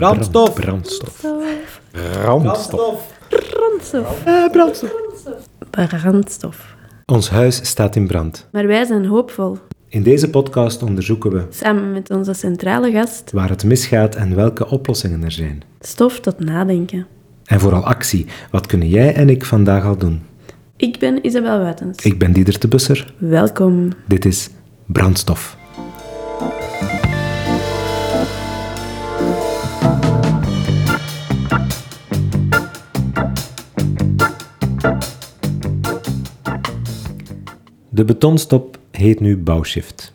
Brandstof. Brandstof. Brandstof. Brandstof. Eh, brandstof. Brandstof. Ons huis staat in brand. Maar wij zijn hoopvol. In deze podcast onderzoeken we Samen met onze centrale gast, waar het misgaat en welke oplossingen er zijn. stof tot nadenken. En vooral actie. Wat kunnen jij en ik vandaag al doen? Ik ben Isabel Wuitens. Ik ben Dieder de Busser. Welkom. Dit is Brandstof. De betonstop heet nu bouwshift.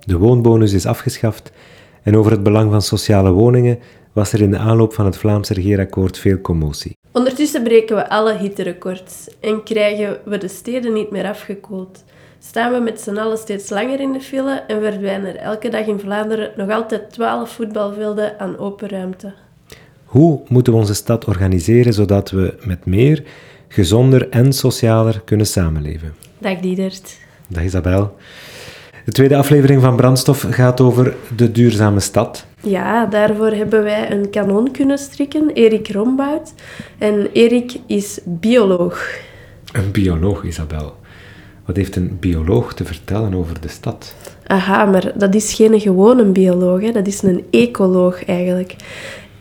De woonbonus is afgeschaft en over het belang van sociale woningen was er in de aanloop van het Vlaams regeerakkoord veel commotie. Ondertussen breken we alle hitterecords en krijgen we de steden niet meer afgekoeld. Staan we met z'n allen steeds langer in de file en verdwijnen er elke dag in Vlaanderen nog altijd 12 voetbalvelden aan open ruimte. Hoe moeten we onze stad organiseren zodat we met meer, gezonder en socialer kunnen samenleven? Dag Diedert. Dag Isabel. De tweede aflevering van Brandstof gaat over de duurzame stad. Ja, daarvoor hebben wij een kanon kunnen strikken, Erik Rombout. En Erik is bioloog. Een bioloog, Isabel. Wat heeft een bioloog te vertellen over de stad? Aha, maar dat is geen gewone bioloog, hè. dat is een ecoloog eigenlijk.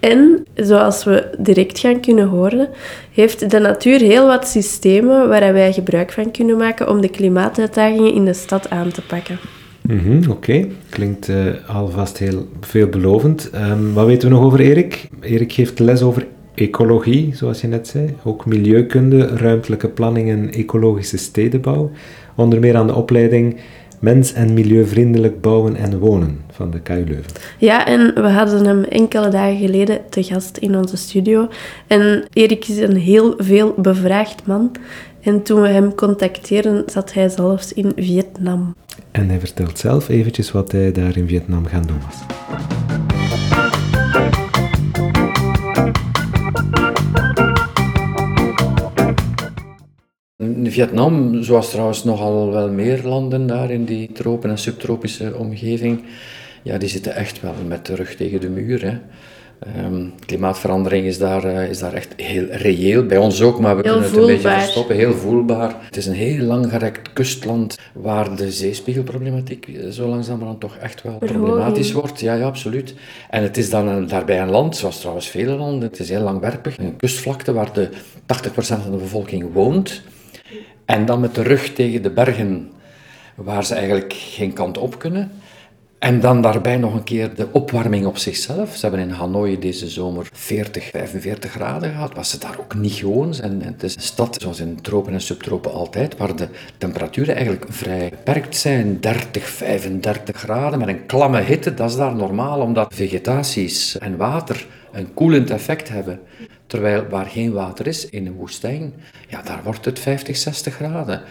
En, zoals we direct gaan kunnen horen, heeft de natuur heel wat systemen waar wij gebruik van kunnen maken om de klimaatuitdagingen in de stad aan te pakken. Mhm, Oké, klinkt eh, alvast heel veelbelovend. Ehm, wat weten we nog over Erik? Erik geeft les over ecologie, zoals je net zei. Ook milieukunde, ruimtelijke planning en ecologische stedenbouw. Onder meer aan de opleiding Mens- en Milieuvriendelijk Bouwen en Wonen van de KU Leuven. Ja, en we hadden hem enkele dagen geleden te gast in onze studio. En Erik is een heel veel bevraagd man. En toen we hem contacteerden, zat hij zelfs in Vietnam. En hij vertelt zelf eventjes wat hij daar in Vietnam gaan doen was. Vietnam, zoals trouwens nogal wel meer landen daar in die tropen- en subtropische omgeving, ja, die zitten echt wel met de rug tegen de muur. Hè. Ehm, klimaatverandering is daar, eh, is daar echt heel reëel, bij ons ook, maar we Heel kunnen het een beetje verstoppen, heel voelbaar. Het is een heel langgerekt kustland waar de zeespiegelproblematiek eh, zo langzamerhand toch echt wel problematisch wordt. Ja, ja, absoluut. En het is dan een, daarbij een land, zoals trouwens vele landen, het is heel langwerpig, een kustvlakte waar de 80% van de bevolking woont. En dan met de rug tegen de bergen, waar ze eigenlijk geen kant op kunnen. En dan daarbij nog een keer de opwarming op zichzelf. Ze hebben in Hanoi deze zomer 40, 45 graden gehad, wat ze daar ook niet gewoon zijn. Het is een stad, zoals in tropen en subtropen altijd, waar de temperaturen eigenlijk vrij beperkt zijn. 30, 35 graden met een klamme hitte, dat is daar normaal, omdat vegetaties en water een koelend effect hebben. Terwijl waar geen water is, in een woestijn, ja, daar wordt het 50, 60 graden.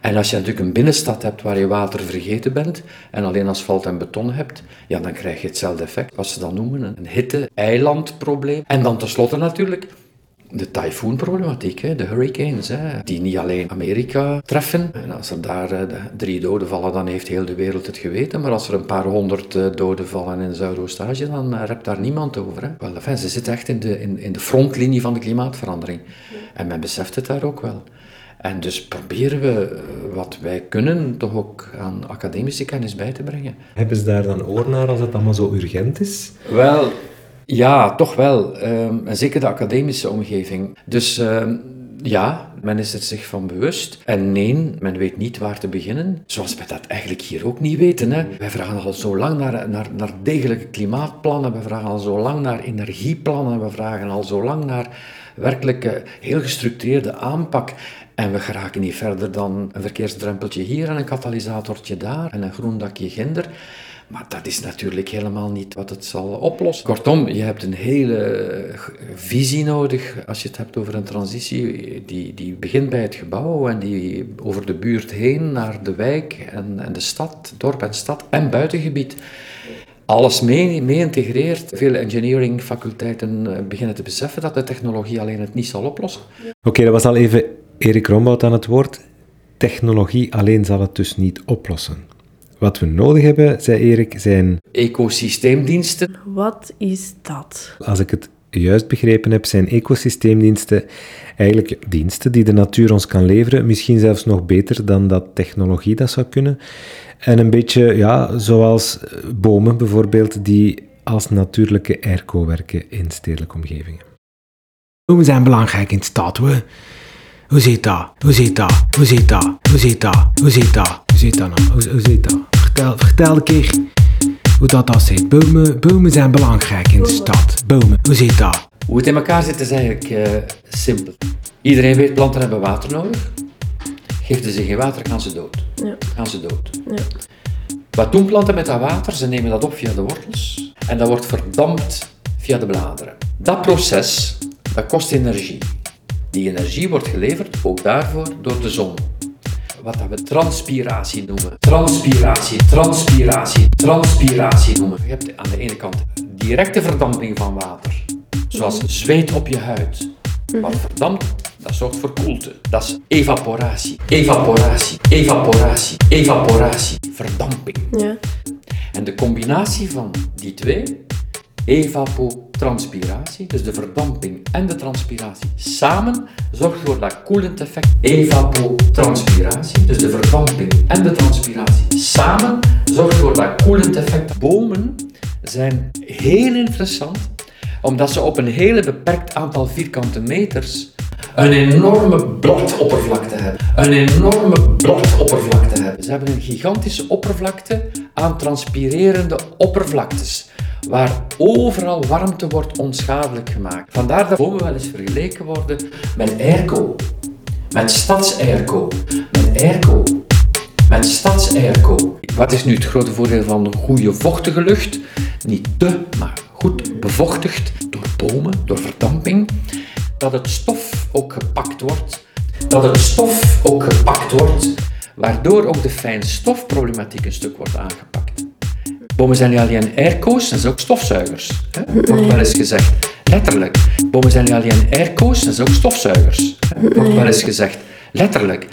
En als je natuurlijk een binnenstad hebt waar je water vergeten bent en alleen asfalt en beton hebt, ja, dan krijg je hetzelfde effect, wat ze dan noemen een hitte-eilandprobleem. En dan tenslotte natuurlijk de tyfoonproblematiek, hè, de hurricanes, hè, die niet alleen Amerika treffen. En als er daar eh, drie doden vallen, dan heeft heel de wereld het geweten. Maar als er een paar honderd eh, doden vallen in Zuidoost-Azië, dan uh, rept daar niemand over. Hè. Wel, enfin, ze zitten echt in de, in, in de frontlinie van de klimaatverandering. En men beseft het daar ook wel. En dus proberen we eh, wat wij kunnen toch ook aan academische kennis bij te brengen. Hebben ze daar dan oor naar als het allemaal zo urgent is? Wel, ja, toch wel. Ehm, en zeker de academische omgeving. Dus ehm, ja, men is er zich van bewust. En nee, men weet niet waar te beginnen. Zoals wij dat eigenlijk hier ook niet weten. Hè. Wij vragen al zo lang naar, naar, naar degelijke klimaatplannen. We vragen al zo lang naar energieplannen. We vragen al zo lang naar werkelijk heel gestructureerde aanpak. En we geraken niet verder dan een verkeersdrempeltje hier en een katalysatortje daar en een groen dakje ginder. Maar dat is natuurlijk helemaal niet wat het zal oplossen. Kortom, je hebt een hele visie nodig als je het hebt over een transitie die, die begint bij het gebouw en die over de buurt heen naar de wijk en, en de stad, dorp en stad en buitengebied alles mee, mee integreert. Veel engineering-faculteiten eh, beginnen te beseffen dat de technologie alleen het niet zal oplossen. Oké, dat was al even Erik Rombout aan het woord. Technologie alleen zal het dus niet oplossen. Wat we nodig hebben, zei Erik, zijn, Ecosysteemdiensten. Wat is dat? als ik het juist begrepen heb, zijn ecosysteemdiensten eigenlijk diensten die de natuur ons kan leveren, misschien zelfs nog beter dan dat technologie dat zou kunnen. En een beetje, ja, zoals bomen bijvoorbeeld, die als natuurlijke airco werken in stedelijke omgevingen. Bomen zijn belangrijk in stad, hoor. Hoe zit dat? Hoe zit dat? Hoe zit dat? Hoe zit dat? Hoe zit dat? Hoe zit dat nou? Hoe, hoe zit dat? Vertel, vertel een keer hoe dat dat zit. Bomen, bomen zijn belangrijk in de stad. Bomen, hoe zit dat? Hoe het in elkaar zit is eigenlijk eh, simpel. Iedereen weet, planten hebben water nodig. Geven ze geen water, gaan ze dood. Ja. Gaan ze dood. Ja. Wat doen planten met dat water? Ze nemen dat op via de wortels en dat wordt verdampt via de bladeren. Dat proces, dat kost energie. Die energie wordt geleverd, ook daarvoor, door de zon. Wat dat we transpiratie noemen. Transpiratie, transpiratie, transpiratie noemen. Je hebt aan de ene kant directe verdamping van water, zoals zweet op je huid. Wat verdampt, dat zorgt voor koelte. Dat is evaporatie, evaporatie, evaporatie, evaporatie, verdamping. Ja. En de combinatie van die twee, evapotranspiratie, dus de verdamping en de transpiratie, samen zorgt voor dat koelend effect. Evapotranspiratie, dus de verdamping en de transpiratie, samen zorgt voor dat koelend effect. Bomen zijn heel interessant, omdat ze op een hele beperkt aantal vierkante meters een enorme bladoppervlakte hebben. Een enorme bladoppervlakte hebben. Ze hebben een gigantische oppervlakte aan transpirerende oppervlaktes, waar overal warmte wordt onschadelijk gemaakt. Vandaar dat bomen wel eens vergeleken worden met airco, met stadsairco, met airco, met stadsairco. Wat is nu het grote voordeel van een goede vochtige lucht? Niet te, maar goed bevochtigd door bomen, door verdamping. Dat het stof ook gepakt wordt. Dat het stof ook gepakt wordt, waardoor ook de fijnstofproblematiek een stuk wordt aangepakt. Bomen zijn niet alleen airco's, ze zijn ook stofzuigers. Hè? Wordt wel eens gezegd. Letterlijk. Bomen zijn niet alleen airco's, ze zijn ook stofzuigers. Hè? Wordt wel eens gezegd. Letterlijk.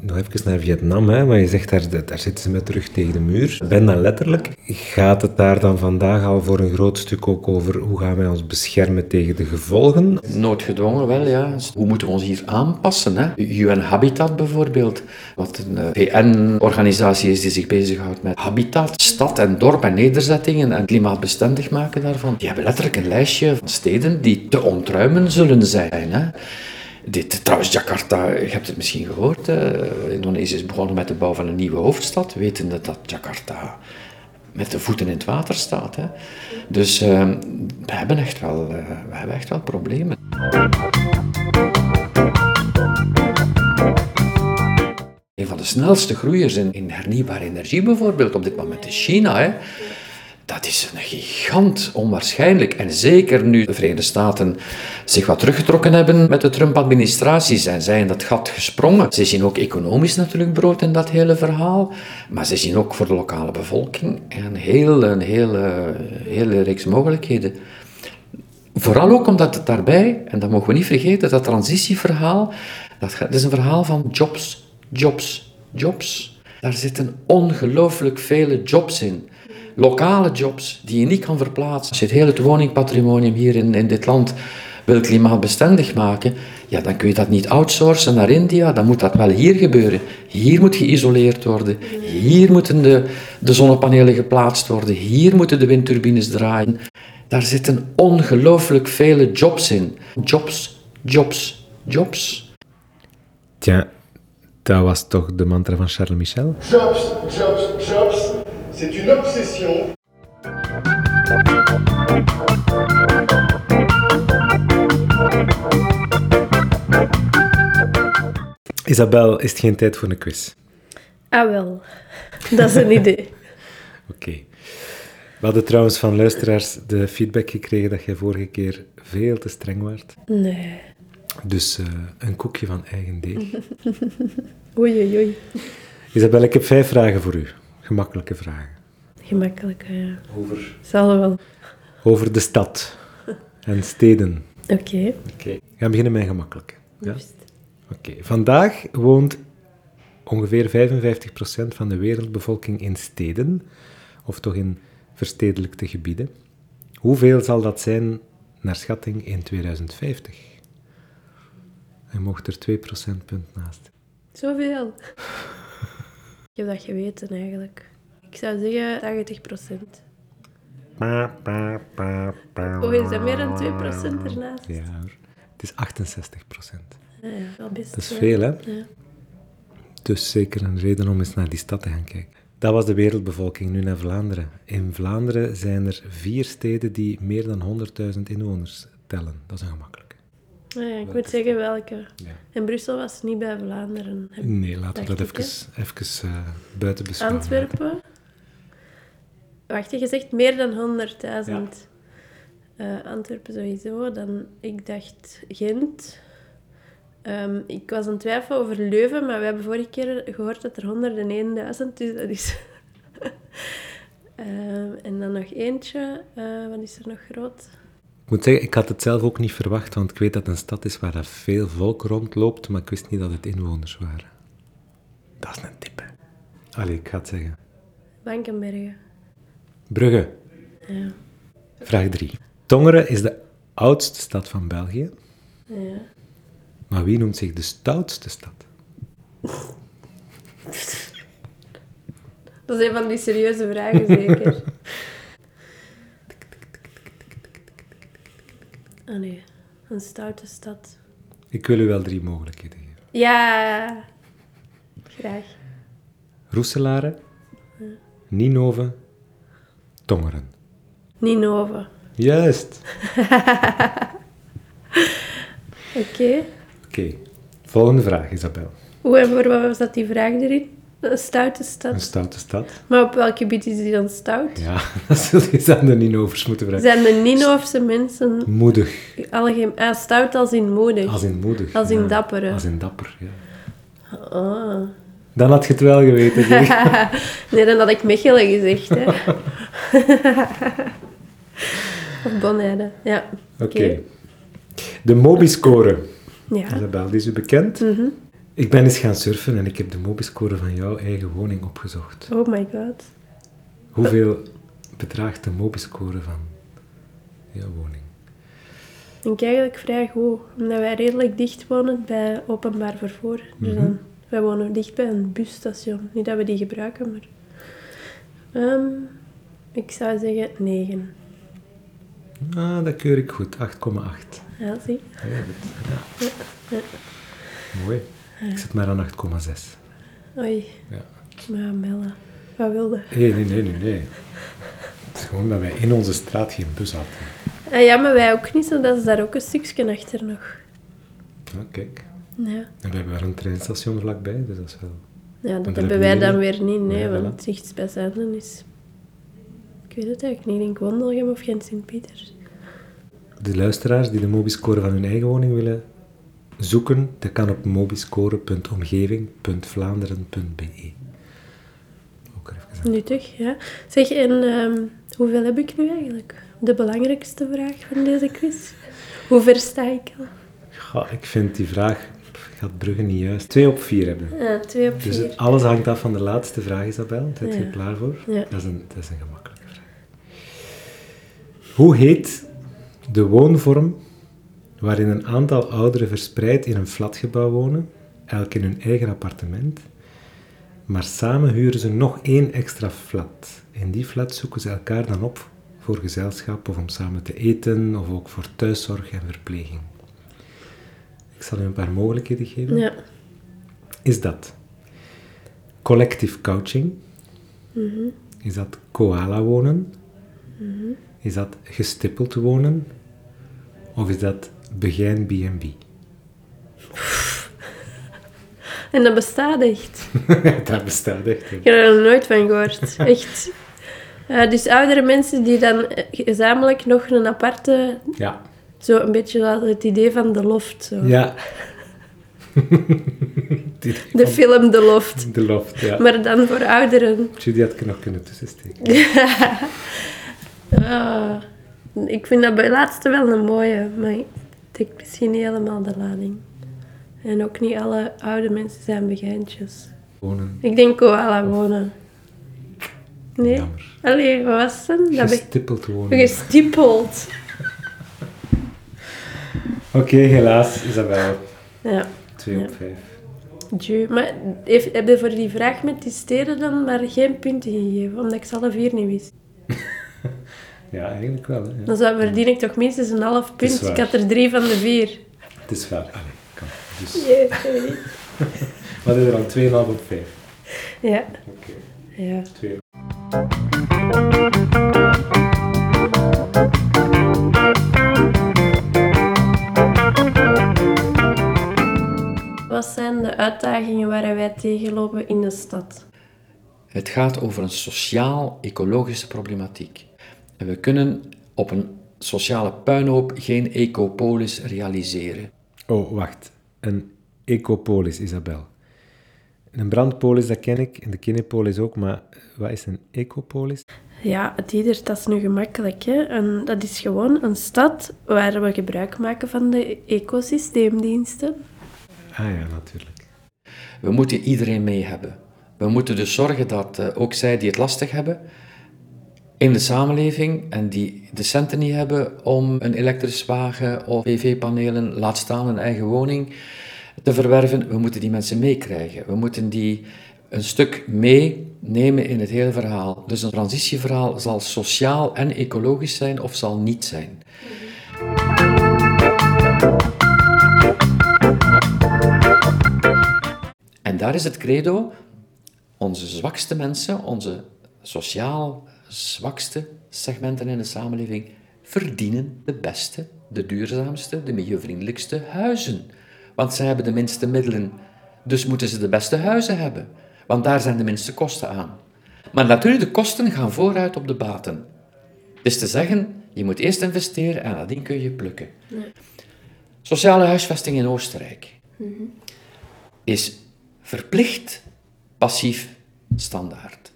Nog even naar Vietnam, hè, maar je zegt daar, daar zitten ze met terug tegen de muur. Dan letterlijk. Gaat het daar dan vandaag al voor een groot stuk ook over hoe gaan wij ons beschermen tegen de gevolgen? Noodgedwongen wel, ja. Hoe moeten we ons hier aanpassen? Hè? UN Habitat bijvoorbeeld, wat een eh, VN-organisatie is die zich bezighoudt met habitat, stad en dorp en nederzettingen en klimaatbestendig maken daarvan. Die hebben letterlijk een lijstje van steden die te ontruimen zullen zijn. Hè? Dit, trouwens, Jakarta, je hebt het misschien gehoord, eh, Indonesië is begonnen met de bouw van een nieuwe hoofdstad, wetende dat Jakarta met de voeten in het water staat. Hè. Dus eh, we, hebben echt wel, eh, we hebben echt wel problemen. Een van de snelste groeiers in, in hernieuwbare energie bijvoorbeeld op dit moment is China. Hè. Dat is een gigant, onwaarschijnlijk. En zeker nu de Verenigde Staten zich wat teruggetrokken hebben met de Trump-administratie, zijn zij in dat gat gesprongen. Ze zien ook economisch natuurlijk brood in dat hele verhaal, maar ze zien ook voor de lokale bevolking een hele, een hele, hele reeks mogelijkheden. Vooral ook omdat het daarbij, en dat mogen we niet vergeten, dat transitieverhaal, dat is een verhaal van jobs, jobs, jobs. Daar zitten ongelooflijk vele jobs in. Lokale jobs die je niet kan verplaatsen. Als je het hele woningpatrimonium hier in, in dit land wil klimaatbestendig maken, ja, dan kun je dat niet outsourcen naar India, dan moet dat wel hier gebeuren. Hier moet geïsoleerd worden, hier moeten de, de zonnepanelen geplaatst worden, hier moeten de windturbines draaien. Daar zitten ongelooflijk vele jobs in. Jobs, jobs, jobs. Tja, dat was toch de mantra van Charles Michel? Jobs, jobs, jobs. C'est une obsession. Isabel, is het geen tijd voor een quiz? Ah wel, dat is een idee. Oké. We hadden trouwens van luisteraars de feedback gekregen dat jij vorige keer veel te streng werd. Nee. Dus eh, een koekje van eigen deeg. Oei, oei, oei. Isabel, ik heb vijf vragen voor u. Gemakkelijke vragen. Gemakkelijk, ja. Over? Zal wel. Over de stad en steden. Oké. Oké. We gaan beginnen met een gemakkelijke. Ja? Juist. Oké. Vandaag woont ongeveer 55% van de wereldbevolking in steden, of toch in verstedelijkte gebieden. Hoeveel zal dat zijn naar schatting in 2050? Je mocht er 2 procentpunt naast. Zoveel. Ik heb dat geweten eigenlijk. Ik zou zeggen 80 procent. Oh, is dat meer dan 2 procent ernaast? Ja hoor. Het is 68 procent. Ja, ja, wel best. Dat is veel, hè? Ja. Dus zeker een reden om eens naar die stad te gaan kijken. Dat was de wereldbevolking, nu naar Vlaanderen. In Vlaanderen zijn er vier steden die meer dan 100.000 inwoners tellen. Dat is een gemakkelijke. Ah ja, ik moet zeggen welke. Ja. En Brussel was niet bij Vlaanderen. Nee, laten we dat even, even eh, buiten beschouwen. Antwerpen. Wacht, je zegt meer dan 100.000. Eh, Antwerpen sowieso. Dan, ik dacht Gent. Ehm, ik was aan het twijfelen over Leuven, maar we hebben vorige keer gehoord dat er 101.000 is. Dat is... Ehm, en dan nog eentje. Eh, wat is er nog groot? Ik moet zeggen, ik had het zelf ook niet verwacht, want ik weet dat het een stad is waar er veel volk rondloopt, maar ik wist niet dat het inwoners waren. Dat is een tip, hè. Allee, ik ga het zeggen. Bankenbergen. Brugge. Ja. Vraag 3. Tongeren is de oudste stad van België, ja. maar wie noemt zich de stoutste stad? Dat is een van die serieuze vragen, zeker. Ah nee, een stoute stad. Ik wil u wel drie mogelijkheden geven. Ja, graag. Roeselare, Ninove, Tongeren. Ninove. Juist. Oké. Oké, volgende vraag, Isabel. Hoe en voor wat was dat die vraag erin? Een stoute Een stad. stoute stad? Maar op welk gebied is die dan stout? Ja, dat zul je aan de Ninovers moeten vragen. Zijn de Ninofse mensen Moedig, algemeen... Ah, stout als in moedig. als in moedig. Als in ja. dapper. Als in dapper, ja. Ah. Dan had je het wel geweten, nee, dan had ik Mechelen gezegd, hè. Of ja. Oké. De Mobiscore. Ja. Isabel, die is u bekend? Mhm. Ik ben eens gaan surfen en ik heb de Mobiscore van jouw eigen woning opgezocht. Oh my god. Hoeveel bedraagt de Mobiscore van jouw woning? Ik denk eigenlijk vrij goed, omdat wij redelijk dicht wonen bij openbaar vervoer. Dus Mhm. dan, wij wonen dicht bij een busstation. Niet dat we die gebruiken, maar... Ehm, ik zou zeggen 9. Ah, dat keur ik goed. 8,8. Ja, zie. Heel goed. Ja. Mooi. Ik zit maar aan 8,6. Oei, Ja. maar Melle, wat wilde? Nee, nee, nee, nee, nee. Het is gewoon dat wij in onze straat geen bus hadden. Ah, ja, maar wij ook niet, zo dat is daar ook een stukje achter nog. Ja, kijk. Ja, En we hebben wel een treinstation vlakbij, dus dat is wel... ja dat hebben wij dan weer niet, nee, Ja, want het dichtstbijzijnde is... Ik weet het eigenlijk niet, ik denk of Gent Sint-Pieters. De luisteraars die de Mobiscore van hun eigen woning willen zoeken, dat kan op mobiscore.omgeving.vlaanderen.be. Ook even. Nuttig, ja. Zeg, en ehm, hoeveel heb ik nu eigenlijk? De belangrijkste vraag van deze quiz. Hoe ver sta ik al? Ik vind die vraag, gaat Brugge niet juist. Twee op vier hebben. Ja, twee op Dus vier. alles hangt af van de laatste vraag, Isabel. Je Ja. er klaar voor? Ja. Dat, is een, dat is een vraag. Hoe heet de woonvorm waarin een aantal ouderen verspreid in een flatgebouw wonen, elk in hun eigen appartement, maar samen huren ze nog één extra flat. In die flat zoeken ze elkaar dan op voor gezelschap of om samen te eten of ook voor thuiszorg en verpleging. Ik zal u een paar mogelijkheden geven Ja. is dat collective couching? Mhm. Is dat koala wonen? Is dat gestippeld wonen? Of is dat begijn B&B? En dat bestaat echt. dat bestaat echt. hè. Ik heb er nog nooit van gehoord. Echt. Eh, dus oudere mensen die dan eh, gezamenlijk nog een aparte... Ja. Zo een beetje het idee van de loft. Zo. Ja. De film De Loft. De loft, ja. Maar dan voor ouderen. Judy had ik nog kunnen tussensteken. Ah, ik vind dat bij laatste wel een mooie, maar het trekt misschien niet helemaal de lading. En ook niet alle oude mensen zijn begijntjes. Wonen. Ik denk koala wonen. Nee? Jammer. Allee, wat was het Gestippeld wonen. gestippeld. Oké, helaas, Isabel. Ja. 2 op Ja. 5. Tju. Maar heeft, heb je voor die vraag met die steden dan maar geen punten gegeven? Omdat ik ze alle vier niet wist. Ja, eigenlijk wel. Hè. Dan zou, verdien ik toch minstens een half punt. Ik had er drie van de vier. Het is waar. Allee, kan. Dus, Jee, sorry. wat is er dan? 2,5 op 5. Ja. Oké, ja. 2 Wat zijn de uitdagingen waar wij tegenlopen in de stad? Het gaat over een sociaal-ecologische problematiek. En we kunnen op een sociale puinhoop geen ecopolis realiseren. Oh, wacht. Een ecopolis, Isabel. Een brandpolis, dat ken ik. En de kinepolis ook. Maar wat is een ecopolis? Ja, het ieder, dat is nu gemakkelijk. Hè? En dat is gewoon een stad waar we gebruik maken van de ecosysteemdiensten. Ah ja, natuurlijk. We moeten iedereen mee hebben. We moeten dus zorgen dat eh, ook zij die het lastig hebben in de samenleving en die de centen niet hebben om een elektrische wagen of PV-panelen, laat staan een eigen woning, te verwerven, we moeten die mensen meekrijgen. We moeten die een stuk meenemen in het hele verhaal. Dus een transitieverhaal zal sociaal en ecologisch zijn of zal niet zijn. En daar is het credo, onze zwakste mensen, onze sociaal zwakste segmenten in de samenleving, verdienen de beste, de duurzaamste, de milieuvriendelijkste huizen. Want zij hebben de minste middelen, dus moeten ze de beste huizen hebben. Want daar zijn de minste kosten aan. Maar natuurlijk, de kosten gaan vooruit op de baten. Dus te zeggen, je moet eerst investeren en nadien kun je plukken. Sociale huisvesting in Oostenrijk is verplicht passief standaard.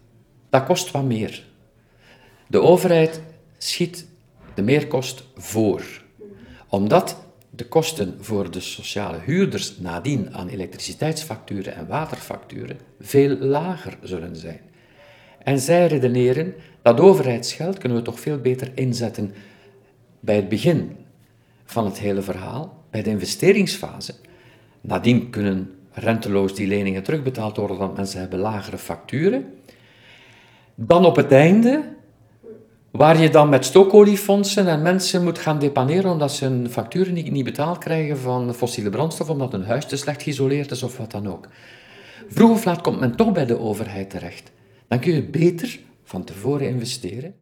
Dat kost wat meer. De overheid schiet de meerkost voor, omdat de kosten voor de sociale huurders nadien aan elektriciteitsfacturen en waterfacturen veel lager zullen zijn. En zij redeneren dat overheidsgeld kunnen we toch veel beter inzetten bij het begin van het hele verhaal, bij de investeringsfase. Nadien kunnen renteloos die leningen terugbetaald worden, want mensen hebben lagere facturen. Dan op het einde, waar je dan met stoooliefondsen en mensen moet gaan depaneren omdat ze hun facturen niet, niet betaald krijgen van fossiele brandstof, omdat hun huis te slecht geïsoleerd is of wat dan ook. Vroeg of laat komt men toch bij de overheid terecht. Dan kun je beter van tevoren investeren.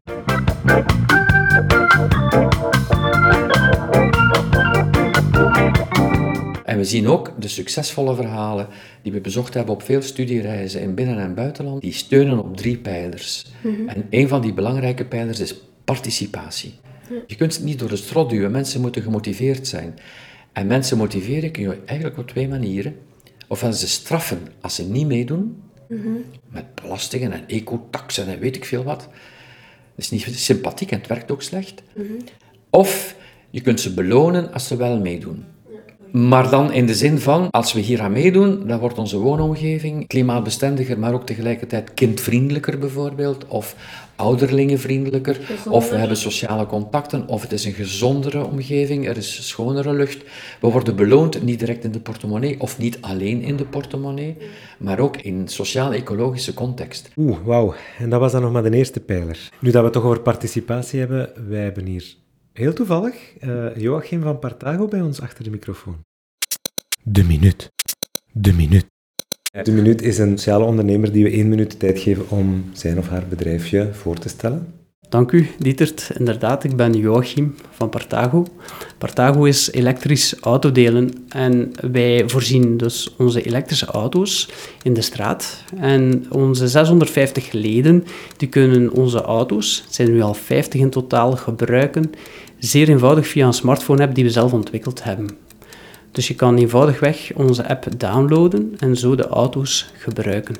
En we zien ook de succesvolle verhalen die we bezocht hebben op veel studiereizen in binnen- en buitenland, die steunen op drie pijlers. En een van die belangrijke pijlers is participatie. Je kunt het niet door de strot duwen, mensen moeten gemotiveerd zijn. En mensen motiveren kun je eigenlijk op twee manieren. Ofwel ze straffen als ze niet meedoen, met belastingen en ecotaxen en weet ik veel wat. Dat is niet sympathiek en het werkt ook slecht. Of je kunt ze belonen als ze wel meedoen. Maar dan in de zin van, als we hier aan meedoen, dan wordt onze woonomgeving klimaatbestendiger, maar ook tegelijkertijd kindvriendelijker bijvoorbeeld, of ouderlingenvriendelijker, of we hebben sociale contacten, of het is een gezondere omgeving, er is schonere lucht. We worden beloond niet direct in de portemonnee, of niet alleen in de portemonnee, maar ook in sociaal-ecologische context. Oeh, wauw. En dat was dan nog maar de eerste pijler. Nu dat we het toch over participatie hebben, wij hebben hier heel toevallig eh, Joachim van Partago bij ons achter de microfoon. De minuut. De minuut. De minuut is een sociale ondernemer die we één minuut de tijd geven om zijn of haar bedrijfje voor te stellen. Dank u, Dietert. Inderdaad, ik ben Joachim van Partago. Partago is elektrisch autodelen en wij voorzien dus onze elektrische auto's in de straat. En onze 650 leden die kunnen onze auto's, het zijn nu al 50 in totaal, gebruiken zeer eenvoudig via een smartphone-app die we zelf ontwikkeld hebben. Dus je kan eenvoudigweg onze app downloaden en zo de auto's gebruiken.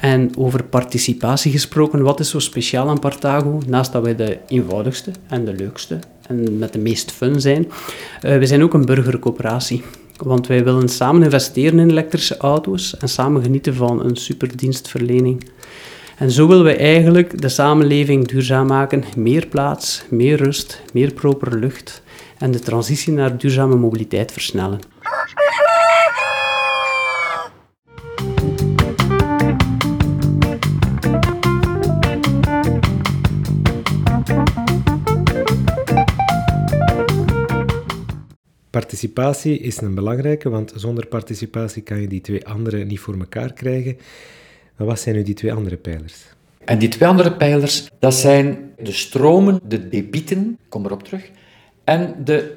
En over participatie gesproken, wat is zo speciaal aan Partago? Naast dat wij de eenvoudigste en de leukste en met de meest fun zijn, uh, we zijn ook een burgercoöperatie. Want wij willen samen investeren in elektrische auto's en samen genieten van een superdienstverlening. En zo willen we eigenlijk de samenleving duurzaam maken. Meer plaats, meer rust, meer propere lucht en de transitie naar duurzame mobiliteit versnellen. Participatie is een belangrijke, want zonder participatie kan je die twee andere niet voor elkaar krijgen. Maar wat zijn nu die twee andere pijlers? En die twee andere pijlers, dat zijn de stromen, de debieten, kom erop terug, en de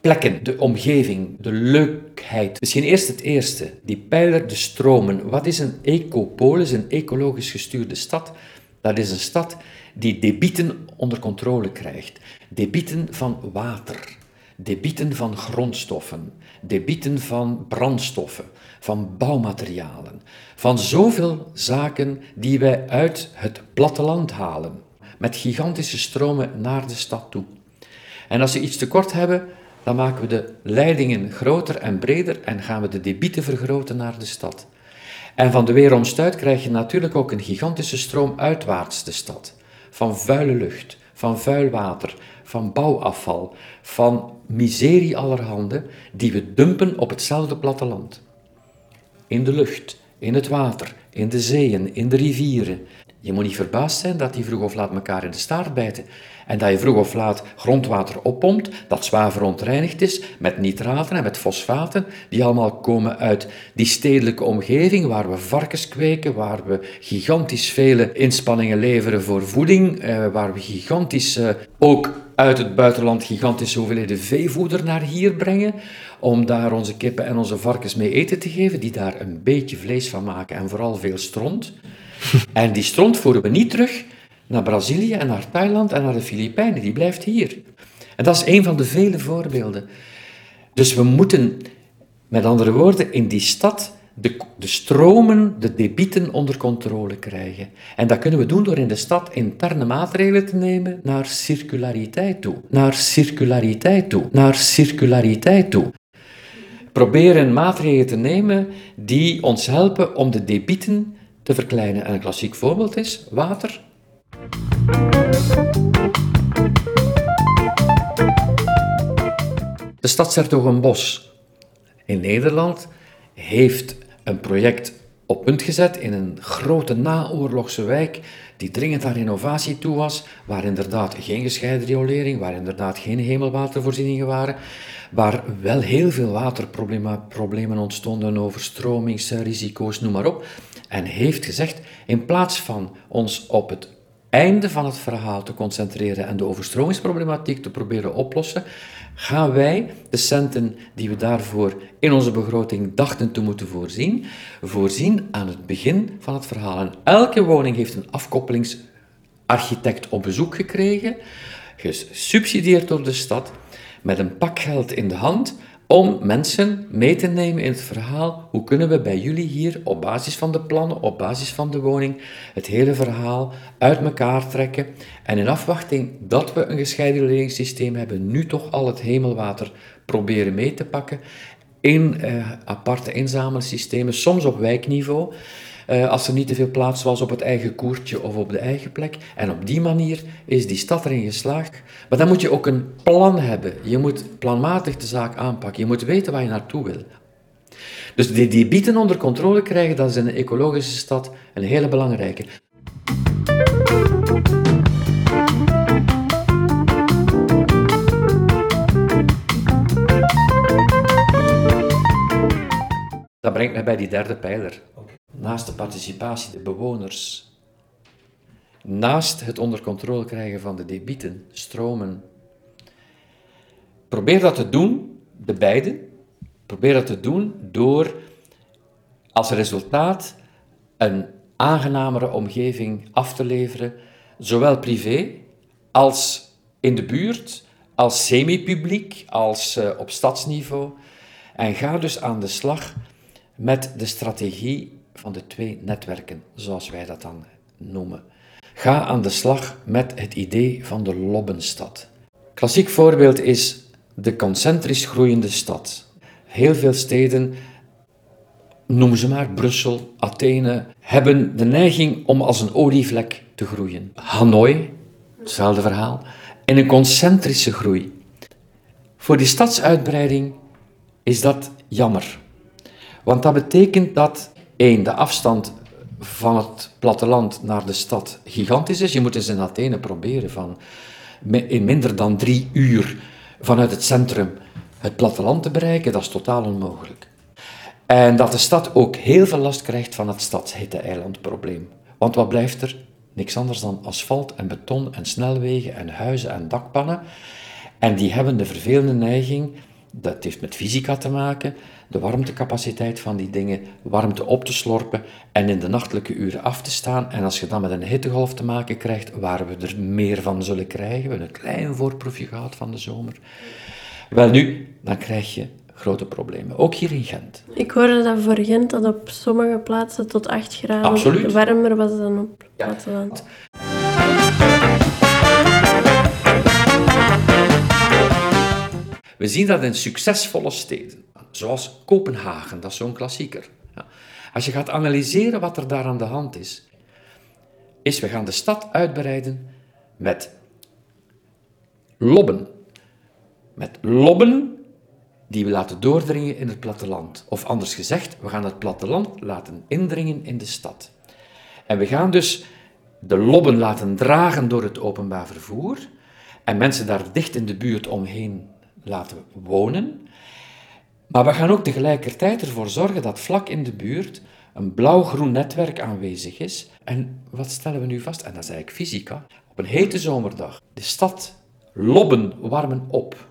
plekken, de omgeving, de leukheid. Misschien eerst het eerste, die pijler, de stromen. Wat is een ecopolis, een ecologisch gestuurde stad? Dat is een stad die debieten onder controle krijgt. Debieten van water, debieten van grondstoffen, debieten van brandstoffen, van bouwmaterialen, van zoveel zaken die wij uit het platteland halen, met gigantische stromen naar de stad toe. En als we iets tekort hebben, dan maken we de leidingen groter en breder en gaan we de debieten vergroten naar de stad. En van de weeromstuit krijg je natuurlijk ook een gigantische stroom uitwaarts de stad. Van vuile lucht, van vuil water, van bouwafval, van miserie allerhande, die we dumpen op hetzelfde platteland. In de lucht, in het water, in de zeeën, in de rivieren. Je moet niet verbaasd zijn dat die vroeg of laat elkaar in de staart bijten. En dat je vroeg of laat grondwater oppompt, dat zwaar verontreinigd is met nitraten en met fosfaten, die allemaal komen uit die stedelijke omgeving waar we varkens kweken, waar we gigantisch vele inspanningen leveren voor voeding, eh, waar we gigantisch eh, ook uit het buitenland gigantische hoeveelheden veevoeder naar hier brengen, om daar onze kippen en onze varkens mee eten te geven, die daar een beetje vlees van maken en vooral veel stront. En die stront voeren we niet terug naar Brazilië en naar Thailand en naar de Filipijnen. Die blijft hier. En dat is een van de vele voorbeelden. Dus we moeten, met andere woorden, in die stad de, de stromen, de debieten onder controle krijgen. En dat kunnen we doen door in de stad interne maatregelen te nemen naar circulariteit toe. Naar circulariteit toe. Naar circulariteit toe. Proberen maatregelen te nemen die ons helpen om de debieten te verkleinen. En een klassiek voorbeeld is water. De stad Sertogenbos in Nederland heeft een project op punt gezet in een grote naoorlogse wijk die dringend aan renovatie toe was, waar inderdaad geen gescheiden riolering, waar inderdaad geen hemelwatervoorzieningen waren, waar wel heel veel waterproblemen ontstonden, overstromingsrisico's, noem maar op. En heeft gezegd, in plaats van ons op het einde van het verhaal te concentreren en de overstromingsproblematiek te proberen oplossen, gaan wij de centen die we daarvoor in onze begroting dachten te moeten voorzien, voorzien aan het begin van het verhaal. En elke woning heeft een afkoppelingsarchitect op bezoek gekregen, gesubsidieerd door de stad, met een pak geld in de hand om mensen mee te nemen in het verhaal. Hoe kunnen we bij jullie hier op basis van de plannen, op basis van de woning, het hele verhaal uit elkaar trekken en in afwachting dat we een gescheiden reguleringssysteem hebben, nu toch al het hemelwater proberen mee te pakken in eh, aparte inzamelsystemen, soms op wijkniveau. Uh, als er niet te veel plaats was op het eigen koertje of op de eigen plek. En op die manier is die stad erin geslaagd. Maar dan moet je ook een plan hebben. Je moet planmatig de zaak aanpakken. Je moet weten waar je naartoe wil. Dus die, die bieten onder controle krijgen, dat is in een ecologische stad een hele belangrijke. Dat brengt mij bij die derde pijler. Naast de participatie, de bewoners. Naast het onder controle krijgen van de debieten, stromen. Probeer dat te doen, de beide. Probeer dat te doen door als resultaat een aangenamere omgeving af te leveren, zowel privé als in de buurt, als semi-publiek, als uh, op stadsniveau. En ga dus aan de slag met de strategie van de twee netwerken, zoals wij dat dan noemen. Ga aan de slag met het idee van de Lobbenstad. Klassiek voorbeeld is de concentrisch groeiende stad. heel veel steden, noem ze maar Brussel, Athene, hebben de neiging om als een olievlek te groeien. Hanoi, hetzelfde verhaal, in een concentrische groei. Voor die stadsuitbreiding is dat jammer. Want dat betekent dat, één, de afstand van het platteland naar de stad gigantisch is. Je moet eens in Athene proberen van in minder dan drie uur vanuit het centrum het platteland te bereiken. Dat is totaal onmogelijk. En dat de stad ook heel veel last krijgt van het stadshitte-eilandprobleem. Want wat blijft er? Niks anders dan asfalt en beton en snelwegen en huizen en dakpannen. En die hebben de vervelende neiging, dat heeft met fysica te maken, de warmtecapaciteit van die dingen, warmte op te slorpen en in de nachtelijke uren af te staan. En als je dan met een hittegolf te maken krijgt, waar we er meer van zullen krijgen, we hebben een klein voorproefje gehad van de zomer. Wel nu, dan krijg je grote problemen. Ook hier in Gent. Ik hoorde dat voor Gent dat op sommige plaatsen tot 8 graden Absoluut. warmer was dan op het platteland. We zien dat in succesvolle steden, zoals Kopenhagen, dat is zo'n klassieker. Als je gaat analyseren wat er daar aan de hand is, is we gaan de stad uitbreiden met lobben. Met lobben die we laten doordringen in het platteland. Of anders gezegd, we gaan het platteland laten indringen in de stad. En we gaan dus de lobben laten dragen door het openbaar vervoer en mensen daar dicht in de buurt omheen laten wonen. Maar we gaan ook tegelijkertijd ervoor zorgen dat vlak in de buurt een blauw-groen netwerk aanwezig is. En wat stellen we nu vast? En dat is eigenlijk fysica. Op een hete zomerdag, de stad lobben warmen op.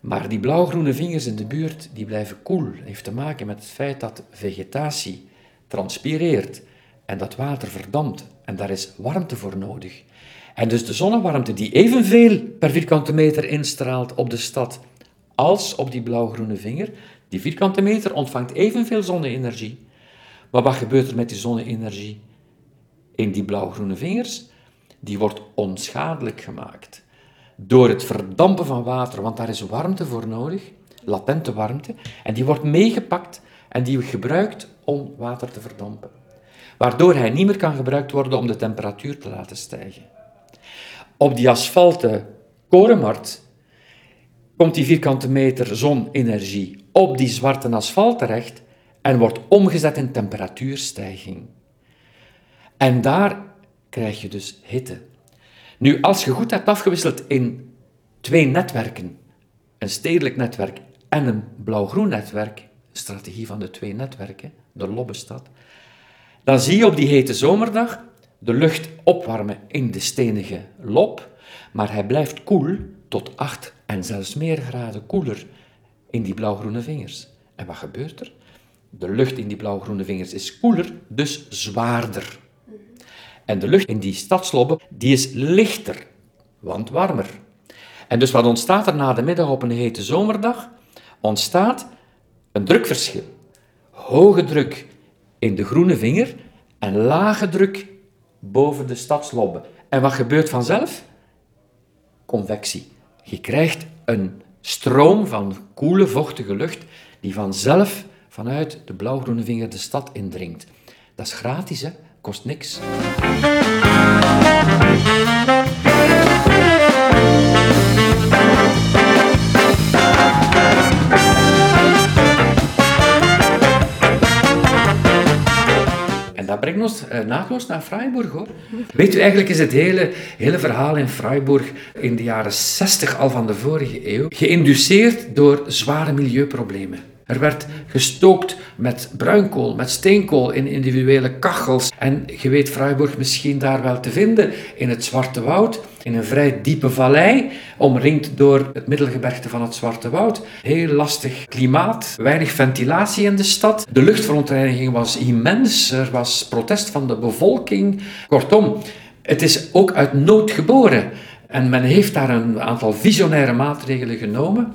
Maar die blauw-groene vingers in de buurt, die blijven koel. Heeft te maken met het feit dat vegetatie transpireert en dat water verdampt. En daar is warmte voor nodig. En dus de zonnewarmte die evenveel per vierkante meter instraalt op de stad als op die blauw-groene vinger, die vierkante meter ontvangt evenveel zonne-energie. Maar wat gebeurt er met die zonne-energie in die blauw-groene vingers? Die wordt onschadelijk gemaakt door het verdampen van water, want daar is warmte voor nodig, latente warmte, en die wordt meegepakt en die gebruikt om water te verdampen. Waardoor hij niet meer kan gebruikt worden om de temperatuur te laten stijgen. Op die asfalten korenmarkt komt die vierkante meter zonenergie op die zwarte asfalt terecht en wordt omgezet in temperatuurstijging. En daar krijg je dus hitte. Nu, als je goed hebt afgewisseld in twee netwerken, een stedelijk netwerk en een blauw-groen netwerk, strategie van de twee netwerken, de Lobbestad, dan zie je op die hete zomerdag de lucht opwarmen in de stenige lob, maar hij blijft koel tot 8 en zelfs meer graden koeler in die blauwgroene vingers. En wat gebeurt er? De lucht in die blauwgroene vingers is koeler, dus zwaarder. En de lucht in die stadslobben die is lichter, want warmer. En dus wat ontstaat er na de middag op een hete zomerdag? Ontstaat een drukverschil. Hoge druk in de groene vinger en lage druk boven de stadslobben. En wat gebeurt vanzelf? Convectie. Je krijgt een stroom van koele, vochtige lucht die vanzelf vanuit de blauwgroene vinger de stad indringt. Dat is gratis, hè? kost niks. Dat brengt ons uh, naadloos naar Freiburg hoor. Weet u, eigenlijk is het hele, hele verhaal in Freiburg in de jaren 60 al van de vorige eeuw geïnduceerd door zware milieuproblemen. Er werd gestookt met bruinkool, met steenkool in individuele kachels. En je weet Freiburg misschien daar wel te vinden in het Zwarte Woud, in een vrij diepe vallei, omringd door het middelgebergte van het Zwarte Woud. Heel lastig klimaat, weinig ventilatie in de stad. De luchtverontreiniging was immens, er was protest van de bevolking. Kortom, het is ook uit nood geboren. En men heeft daar een aantal visionaire maatregelen genomen.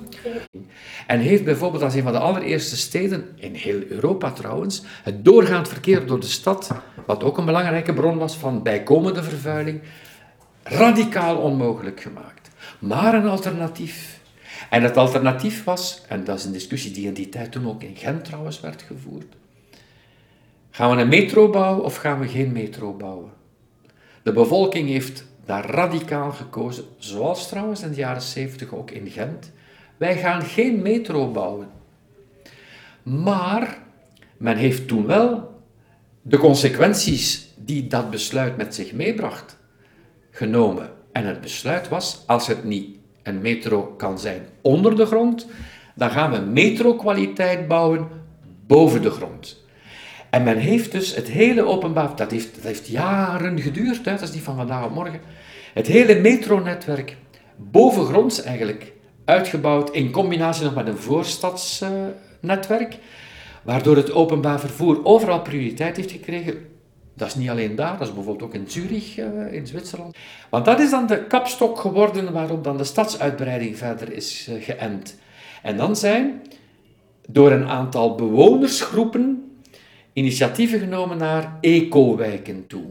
En heeft bijvoorbeeld als een van de allereerste steden, in heel Europa trouwens, het doorgaand verkeer door de stad, wat ook een belangrijke bron was van bijkomende vervuiling, radicaal onmogelijk gemaakt. Maar een alternatief. En het alternatief was, en dat is een discussie die in die tijd toen ook in Gent trouwens werd gevoerd, gaan we een metro bouwen of gaan we geen metro bouwen? De bevolking heeft daar radicaal gekozen, zoals trouwens in de jaren 70 ook in Gent. Wij gaan geen metro bouwen. Maar men heeft toen wel de consequenties die dat besluit met zich meebracht genomen. En het besluit was, als het niet een metro kan zijn onder de grond, dan gaan we metrokwaliteit bouwen boven de grond. En men heeft dus het hele openbaar, dat heeft, dat heeft jaren geduurd, hè, dat is van vandaag op morgen, het hele metronetwerk bovengronds eigenlijk uitgebouwd in combinatie nog met een voorstadsnetwerk, waardoor het openbaar vervoer overal prioriteit heeft gekregen. Dat is niet alleen daar, dat is bijvoorbeeld ook in Zurich uh, in Zwitserland. Want dat is dan de kapstok geworden waarop dan de stadsuitbreiding verder is uh, geënt. En dan zijn door een aantal bewonersgroepen initiatieven genomen naar eco-wijken toe.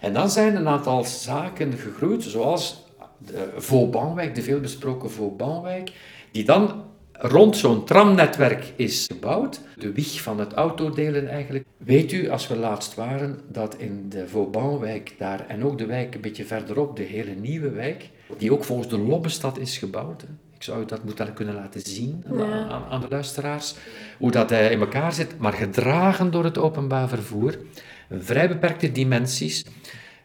En dan zijn een aantal zaken gegroeid, zoals de Vaubanwijk, de veelbesproken Vaubanwijk, die dan rond zo'n tramnetwerk is gebouwd. De wieg van het autodelen eigenlijk. Weet u, als we laatst waren, dat in de Vaubanwijk daar, en ook de wijk een beetje verderop, de hele nieuwe wijk, die ook volgens de Lobbestad is gebouwd. Ik zou dat moeten kunnen laten zien aan, aan, de luisteraars, hoe dat in elkaar zit, maar gedragen door het openbaar vervoer. Vrij beperkte dimensies.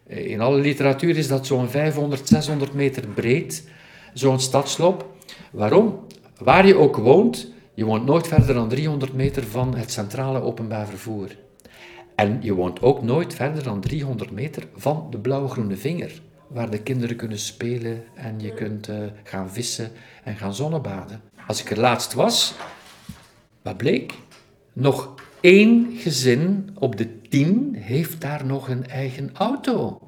Eh, in alle literatuur is dat zo'n 500, 600 meter breed, zo'n stadsloop. Waarom? Waar je ook woont, je woont nooit verder dan 300 meter van het centrale openbaar vervoer. En je woont ook nooit verder dan 300 meter van de blauw-groene vinger, waar de kinderen kunnen spelen en je kunt uh, gaan vissen en gaan zonnebaden. Als ik er laatst was, wat bleek? Nog één gezin op de tien heeft daar nog een eigen auto.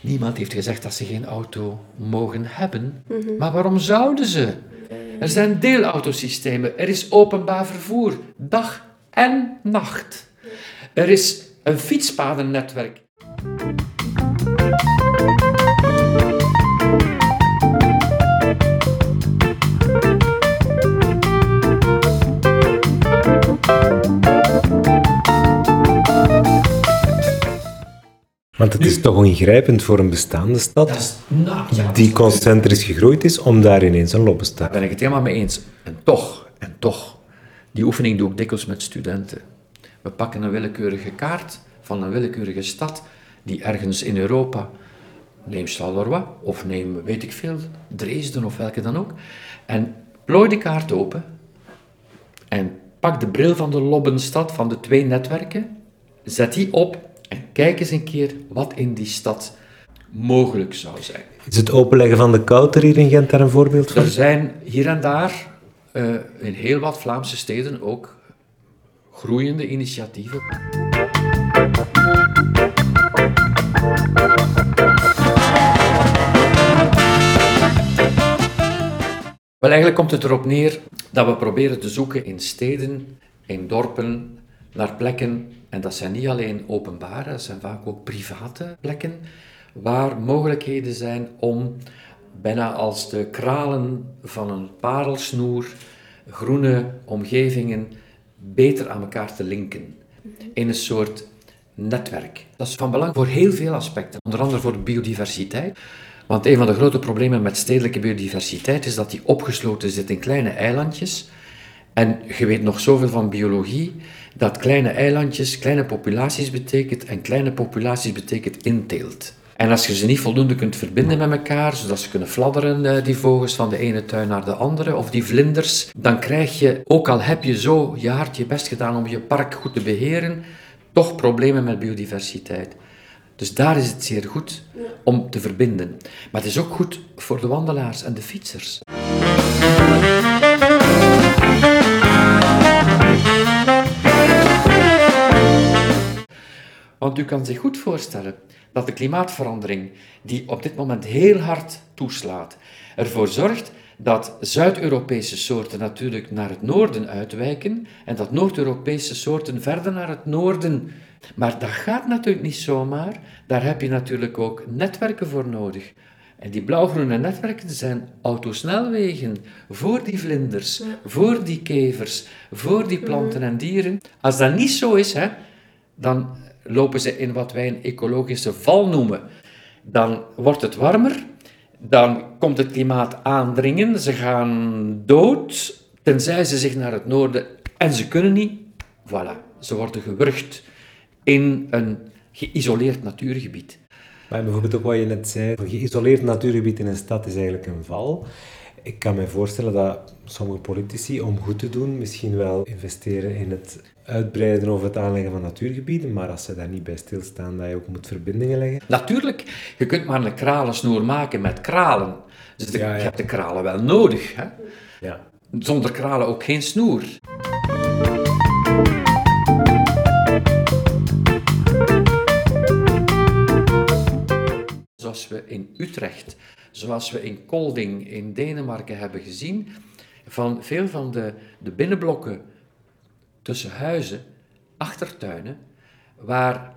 Niemand heeft gezegd dat ze geen auto mogen hebben. Mhm. Maar waarom zouden ze? Er zijn deelautosystemen, er is openbaar vervoer, dag en nacht. Er is een fietspadennetwerk. Want het is toch ingrijpend voor een bestaande stad die concentrisch gegroeid is, om daar ineens een loop te staan. Daar ben ik het helemaal mee eens. En toch, en toch, die oefening doe ik dikwijls met studenten. We pakken een willekeurige kaart van een willekeurige stad die ergens in Europa, neem Charleroi of neem, weet ik veel, Dresden of welke dan ook, en plooi de kaart open en pak de bril van de Lobbenstad van de twee netwerken, zet die op en kijk eens een keer wat in die stad mogelijk zou zijn. Is het openleggen van de kouter hier in Gent daar een voorbeeld van? Er zijn hier en daar uh, in heel wat Vlaamse steden ook groeiende initiatieven. Wel, eigenlijk komt het erop neer dat we proberen te zoeken in steden, in dorpen, naar plekken en dat zijn niet alleen openbare, dat zijn vaak ook private plekken, waar mogelijkheden zijn om bijna als de kralen van een parelsnoer groene omgevingen beter aan elkaar te linken. In een soort netwerk. Dat is van belang voor heel veel aspecten, onder andere voor de biodiversiteit. Want een van de grote problemen met stedelijke biodiversiteit is dat die opgesloten zit in kleine eilandjes. En je weet nog zoveel van biologie dat kleine eilandjes, kleine populaties betekent en kleine populaties betekent inteelt. En als je ze niet voldoende kunt verbinden met elkaar, zodat ze kunnen fladderen, eh, die vogels, van de ene tuin naar de andere, of die vlinders, dan krijg je, ook al heb je zo je hard je best gedaan om je park goed te beheren, toch problemen met biodiversiteit. Dus daar is het zeer goed om te verbinden. Maar het is ook goed voor de wandelaars en de fietsers. Want u kan zich goed voorstellen dat de klimaatverandering, die op dit moment heel hard toeslaat, ervoor zorgt dat Zuid-Europese soorten natuurlijk naar het noorden uitwijken en dat Noord-Europese soorten verder naar het noorden. Maar dat gaat natuurlijk niet zomaar. Daar heb je natuurlijk ook netwerken voor nodig. En die blauwgroene netwerken zijn autosnelwegen voor die vlinders, voor die kevers, voor die planten en dieren. Als dat niet zo is, hè, dan lopen ze in wat wij een ecologische val noemen. Dan wordt het warmer, dan komt het klimaat aandringen, ze gaan dood, tenzij ze zich naar het noorden en ze kunnen niet. Voilà, ze worden gewurgd in een geïsoleerd natuurgebied. Bijvoorbeeld ook wat je net zei, een geïsoleerd natuurgebied in een stad is eigenlijk een val. Ik kan me voorstellen dat sommige politici, om goed te doen, misschien wel investeren in het uitbreiden of het aanleggen van natuurgebieden, maar als ze daar niet bij stilstaan, dat je ook moet verbindingen leggen. Natuurlijk, je kunt maar een kralensnoer maken met kralen. Dus de- Ja, ja. je hebt de kralen wel nodig. Hè? Ja. Zonder kralen ook geen snoer. We in Utrecht, zoals we in Kolding in Denemarken hebben gezien, van veel van de, de binnenblokken tussen huizen, achtertuinen, waar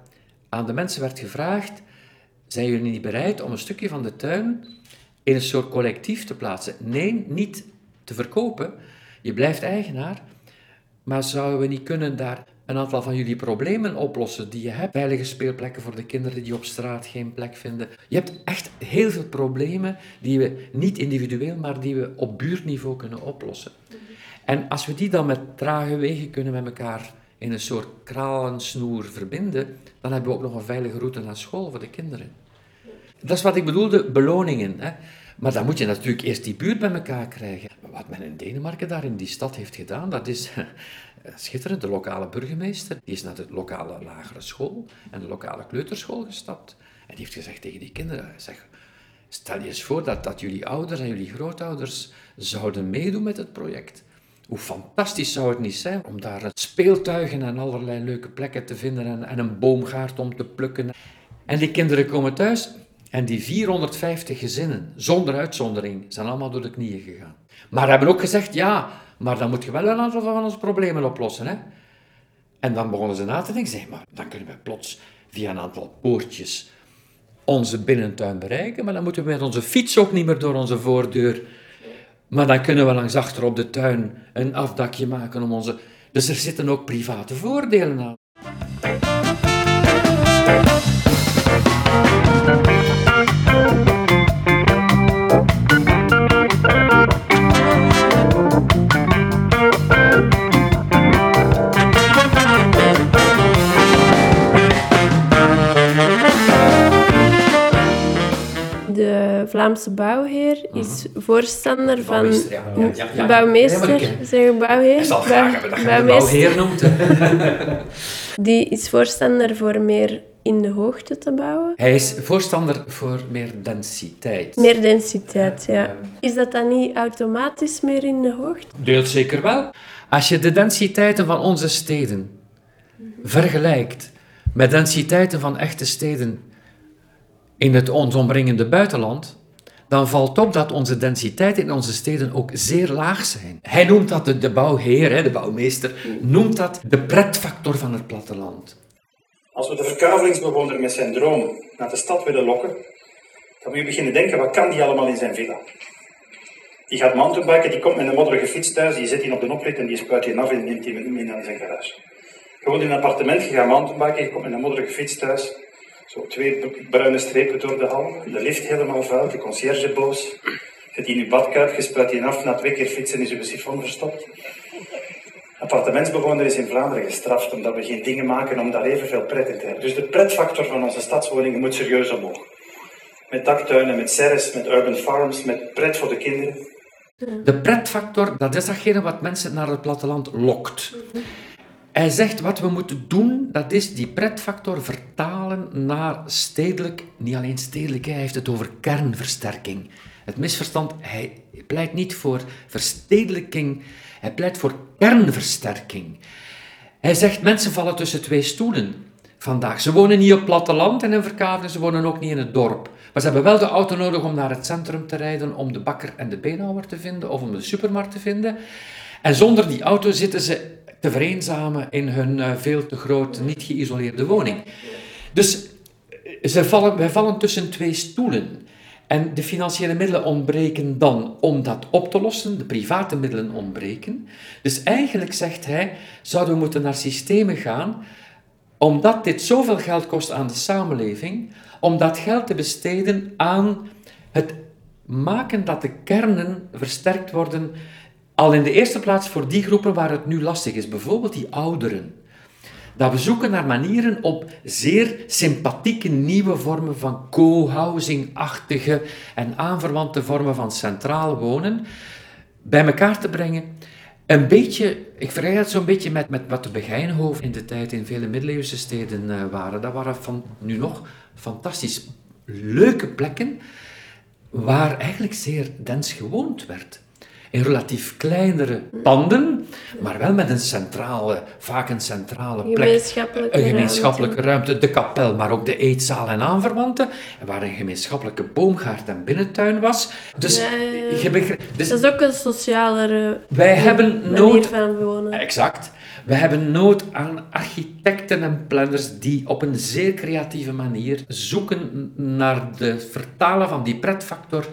aan de mensen werd gevraagd: zijn jullie niet bereid om een stukje van de tuin in een soort collectief te plaatsen? Nee, niet te verkopen. Je blijft eigenaar, maar zouden we niet kunnen daar een aantal van jullie problemen oplossen die je hebt? Veilige speelplekken voor de kinderen die op straat geen plek vinden. Je hebt echt heel veel problemen die we niet individueel, maar die we op buurtniveau kunnen oplossen. En als we die dan met trage wegen kunnen met elkaar in een soort kralensnoer verbinden, dan hebben we ook nog een veilige route naar school voor de kinderen. Dat is wat ik bedoelde, beloningen. Hè? Maar dan moet je natuurlijk eerst die buurt bij elkaar krijgen. Wat men in Denemarken daar in die stad heeft gedaan, dat is schitterend. De lokale burgemeester die is naar de lokale lagere school en de lokale kleuterschool gestapt. En die heeft gezegd tegen die kinderen, zeg, stel je eens voor dat, dat jullie ouders en jullie grootouders zouden meedoen met het project. Hoe fantastisch zou het niet zijn om daar speeltuigen en allerlei leuke plekken te vinden en, en een boomgaard om te plukken. En die kinderen komen thuis en die 450 gezinnen, zonder uitzondering, zijn allemaal door de knieën gegaan. Maar hebben ook gezegd, ja, maar dan moet je wel een aantal van onze problemen oplossen. Hè? En dan begonnen ze na te denken, zeg maar, dan kunnen we plots via een aantal poortjes onze binnentuin bereiken, maar dan moeten we met onze fiets ook niet meer door onze voordeur. Maar dan kunnen we langs achter op de tuin een afdakje maken om onze... Dus er zitten ook private voordelen aan. Vlaamse bouwheer is voorstander van... Bouwmeester, ja. Ja, ja, ja. Bouwmeester, Ja, maar ik ken- zeg ik bouwheer? Hij zal Bouw- graag hebben dat je de bouwmeester. bouwheer noemt. Die is voorstander voor meer in de hoogte te bouwen. Hij is voorstander voor meer densiteit. Meer densiteit, ja. Is dat dan niet automatisch meer in de hoogte? Deelt zeker wel. Als je de densiteiten van onze steden vergelijkt met densiteiten van echte steden in het ons omringende buitenland, dan valt op dat onze densiteiten in onze steden ook zeer laag zijn. Hij noemt dat, de, de bouwheer, de bouwmeester, noemt dat de pretfactor van het platteland. Als we de verkavelingsbewoner met zijn droom naar de stad willen lokken, dan moet je beginnen denken, wat kan die allemaal in zijn villa? Die gaat mountainbiken, die komt met een modderige fiets thuis, die zet die op de oprit en die spuit die af en neemt die mee naar zijn garage. Je woont in een appartement, je gaat mountainbiken, je komt met een modderige fiets thuis, zo twee bruine strepen door de hal, de lift helemaal vuil, de conciërge boos, die in je badkuip, je spuit die af, na twee keer fietsen is je sifon verstopt. Appartementsbewoner is in Vlaanderen gestraft omdat we geen dingen maken om daar evenveel pret in te hebben. Dus de pretfactor van onze stadswoningen moet serieus omhoog. Met daktuinen, met serres, met urban farms, met pret voor de kinderen. De pretfactor, dat is datgene wat mensen naar het platteland lokt. Hij zegt wat we moeten doen, dat is die pretfactor vertalen naar stedelijk, niet alleen stedelijk, hij heeft het over kernversterking. Het misverstand, hij pleit niet voor verstedelijking, hij pleit voor kernversterking. Hij zegt mensen vallen tussen twee stoelen vandaag. Ze wonen niet op platteland in een verkaveling, ze wonen ook niet in het dorp. Maar ze hebben wel de auto nodig om naar het centrum te rijden, om de bakker en de beenhouwer te vinden of om de supermarkt te vinden. En zonder die auto zitten ze te vereenzamen in hun eh, veel te grote, niet geïsoleerde woning. Dus eh, ze vallen, wij vallen tussen twee stoelen. En de financiële middelen ontbreken dan om dat op te lossen, de private middelen ontbreken. Dus eigenlijk zegt hij, zouden we moeten naar systemen gaan, omdat dit zoveel geld kost aan de samenleving, om dat geld te besteden aan het maken dat de kernen versterkt worden, al in de eerste plaats voor die groepen waar het nu lastig is, bijvoorbeeld die ouderen. Dat we zoeken naar manieren op zeer sympathieke nieuwe vormen van co-housing-achtige en aanverwante vormen van centraal wonen bij elkaar te brengen. Een beetje, ik vergelijk het zo'n beetje met, met wat de Begijnhoven in de tijd in vele middeleeuwse steden uh, waren. Dat waren van, nu nog fantastisch leuke plekken waar eigenlijk zeer dens gewoond werd in relatief kleinere panden, maar wel met een centrale, vaak een centrale plek. Gemeenschappelijke een gemeenschappelijke ruimte. ruimte. de kapel, maar ook de eetzaal en aanverwanten, waar een gemeenschappelijke boomgaard en binnentuin was. Dus, Ja, ja, ja. je begrijpt- dus Dat is ook een socialere wij hebben nood van wonen. Exact. We hebben nood aan architecten en planners die op een zeer creatieve manier zoeken naar de vertalen van die pretfactor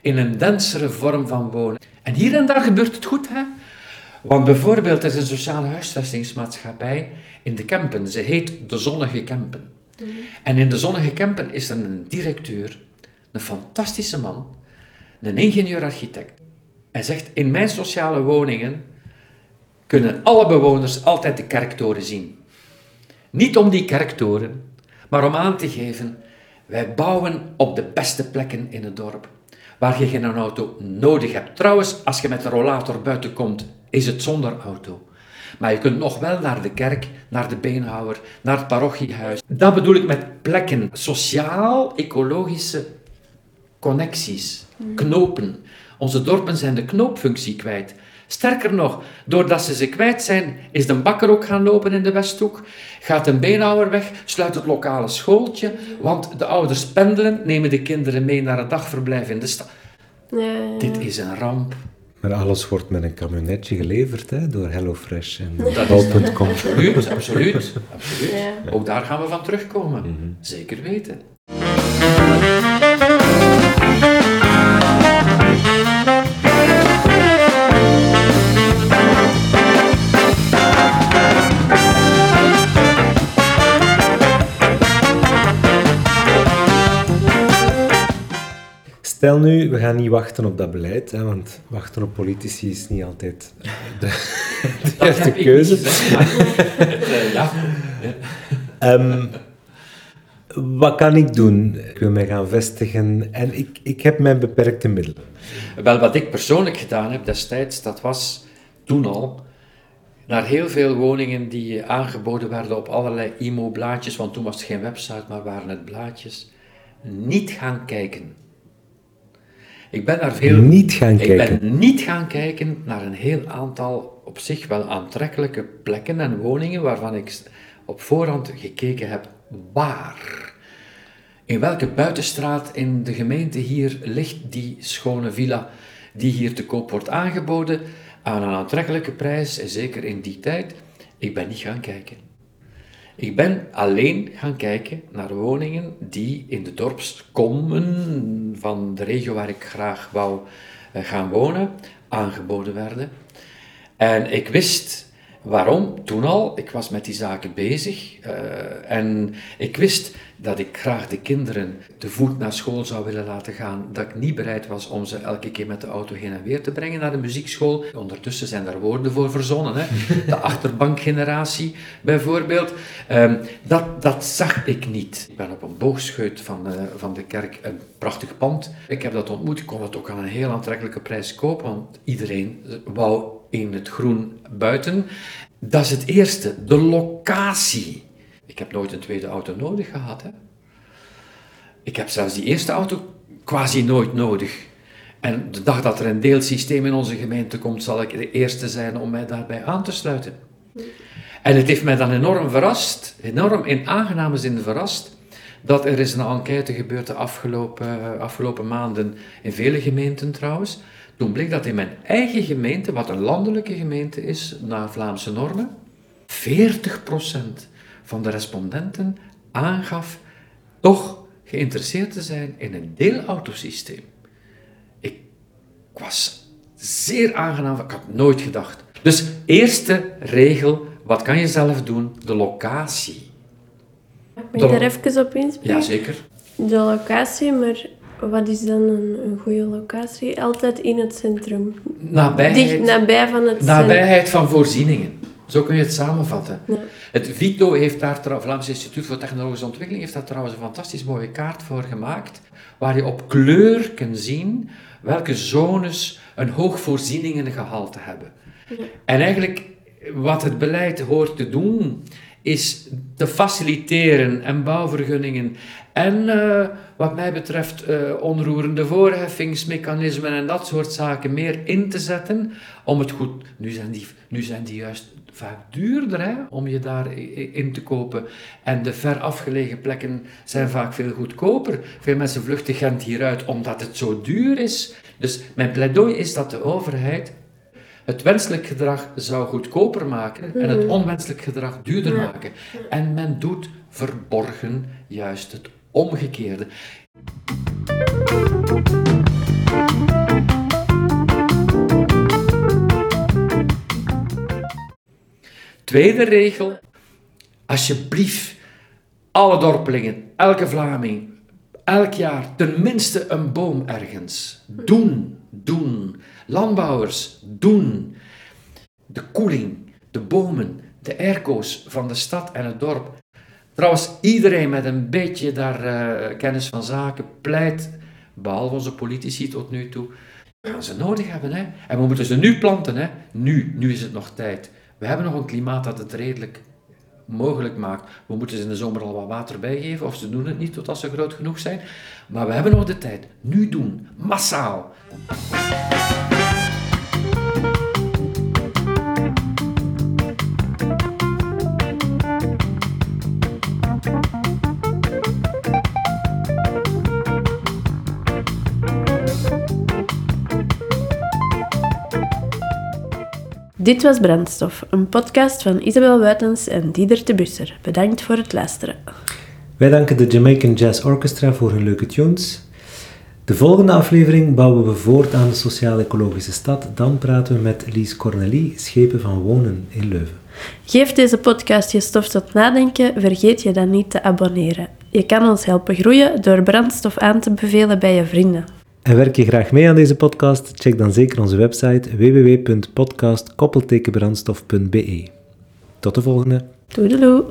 in een densere vorm van wonen. En hier en daar gebeurt het goed, hè? Want bijvoorbeeld, er is een sociale huisvestingsmaatschappij in de Kempen. Ze heet De Zonnige Kempen. En in De Zonnige Kempen is er een directeur, een fantastische man, een ingenieur-architect. Hij zegt, in mijn sociale woningen kunnen alle bewoners altijd de kerktoren zien. Niet om die kerktoren, maar om aan te geven, wij bouwen op de beste plekken in het dorp, waar je geen auto nodig hebt. Trouwens, als je met een rollator buiten komt, is het zonder auto. Maar je kunt nog wel naar de kerk, naar de beenhouwer, naar het parochiehuis. Dat bedoel ik met plekken. Sociaal-ecologische connecties, knopen. Onze dorpen zijn de knoopfunctie kwijt. Sterker nog, doordat ze ze kwijt zijn, is de bakker ook gaan lopen in de Westhoek, gaat een beenhouwer weg, sluit het lokale schooltje, want de ouders pendelen, nemen de kinderen mee naar het dagverblijf in de stad. Ja, ja. Dit is een ramp. Maar alles wordt met een camionetje geleverd hè, door HelloFresh en Dat is Bol.com. Absoluut, absoluut, absoluut. Ja. Ook daar gaan we van terugkomen. Zeker weten. Stel nu, we gaan niet wachten op dat beleid, hè, want wachten op politici is niet altijd de, ik keuze. eh, ja. Ehm, wat kan ik doen? Ik wil mij gaan vestigen en ik, ik heb mijn beperkte middelen. Wel, wat ik persoonlijk gedaan heb destijds, dat was toen al naar heel veel woningen die aangeboden werden op allerlei IMO-blaadjes, want toen was het geen website, maar waren het blaadjes, niet gaan kijken. Ik ben naar veel... Niet gaan Ik kijken. ben niet gaan kijken naar een heel aantal op zich wel aantrekkelijke plekken en woningen waarvan ik op voorhand gekeken heb waar. In welke buitenstraat in de gemeente hier ligt die schone villa die hier te koop wordt aangeboden aan een aantrekkelijke prijs, en zeker in die tijd? Ik ben niet gaan kijken. Ik ben alleen gaan kijken naar woningen die in de dorpskommen van de regio waar ik graag wou eh, gaan wonen, aangeboden werden. En ik wist waarom toen al. Ik was met die zaken bezig. eh, en ik wist dat ik graag de kinderen te voet naar school zou willen laten gaan. Dat ik niet bereid was om ze elke keer met de auto heen en weer te brengen naar de muziekschool. Ondertussen zijn daar woorden voor verzonnen. Hè? De achterbankgeneratie bijvoorbeeld. Ehm, dat, dat zag ik niet. Ik ben op een boogscheut van, eh, van de kerk een prachtig pand. Ik heb dat ontmoet. Ik kon het ook aan een heel aantrekkelijke prijs kopen, want iedereen wou in het groen buiten. Dat is het eerste, de locatie. Ik heb nooit een tweede auto nodig gehad. Hè? Ik heb zelfs die eerste auto quasi nooit nodig. En de dag dat er een deelsysteem in onze gemeente komt, zal ik de eerste zijn om mij daarbij aan te sluiten. En het heeft mij dan enorm verrast, enorm in aangename zin verrast, dat er is een enquête gebeurd de afgelopen, afgelopen maanden in vele gemeenten trouwens. Toen bleek dat in mijn eigen gemeente, wat een landelijke gemeente is, naar Vlaamse normen, 40% van de respondenten aangaf toch geïnteresseerd te zijn in een deelautosysteem. Ik was zeer aangenaam, ik had nooit gedacht. Dus eerste regel, wat kan je zelf doen? De locatie. Mag ik daar even op inspringen? Jazeker. De locatie, maar wat is dan een, een goede locatie? Altijd in het centrum. Nabijheid, Dicht nabij van het centrum. nabijheid van voorzieningen. Zo kun je het samenvatten. Ja. Het VITO heeft daar, trouw- Vlaams Instituut voor Technologische Ontwikkeling, heeft daar trouwens een fantastisch mooie kaart voor gemaakt, waar je op kleur kunt zien welke zones een hoog voorzieningengehalte hebben. En eigenlijk, wat het beleid hoort te doen, is te faciliteren en bouwvergunningen en eh, wat mij betreft eh, onroerende voorheffingsmechanismen en dat soort zaken meer in te zetten om het goed... Nu zijn die, nu zijn die juist vaak duurder hè, om je daar in te kopen. En de ver afgelegen plekken zijn vaak veel goedkoper. Veel mensen vluchten Gent hieruit omdat het zo duur is. Dus mijn pleidooi is dat de overheid het wenselijk gedrag zou goedkoper maken en het onwenselijk gedrag duurder maken. En men doet verborgen juist het omgekeerde. Tweede regel, alsjeblieft, alle dorpelingen, elke Vlaming, elk jaar tenminste een boom ergens. Doen, doen. Landbouwers, doen. De koeling, de bomen, de airco's van de stad en het dorp. Trouwens, iedereen met een beetje daar eh, kennis van zaken pleit, behalve onze politici tot nu toe, gaan ze nodig hebben. Hè? En we moeten ze nu planten. Hè? Nu, nu is het nog tijd. We hebben nog een klimaat dat het redelijk mogelijk maakt. We moeten ze in de zomer al wat water bijgeven, of ze doen het niet totdat ze groot genoeg zijn. Maar we hebben nog de tijd. Nu doen. Massaal. Dit was Brandstof, een podcast van Isabel Buitens en Dieder de Busser. Bedankt voor het luisteren. Wij danken de Jamaican Jazz Orchestra voor hun leuke tunes. De volgende aflevering bouwen we voort aan de sociaal-ecologische stad. Dan praten we met Lies Cornelie, schepen van wonen in Leuven. Geef deze podcast je stof tot nadenken, vergeet je dan niet te abonneren. Je kan ons helpen groeien door brandstof aan te bevelen bij je vrienden. En werk je graag mee aan deze podcast? Check dan zeker onze website www.podcast-brandstof.be. Tot de volgende! Doedeloe!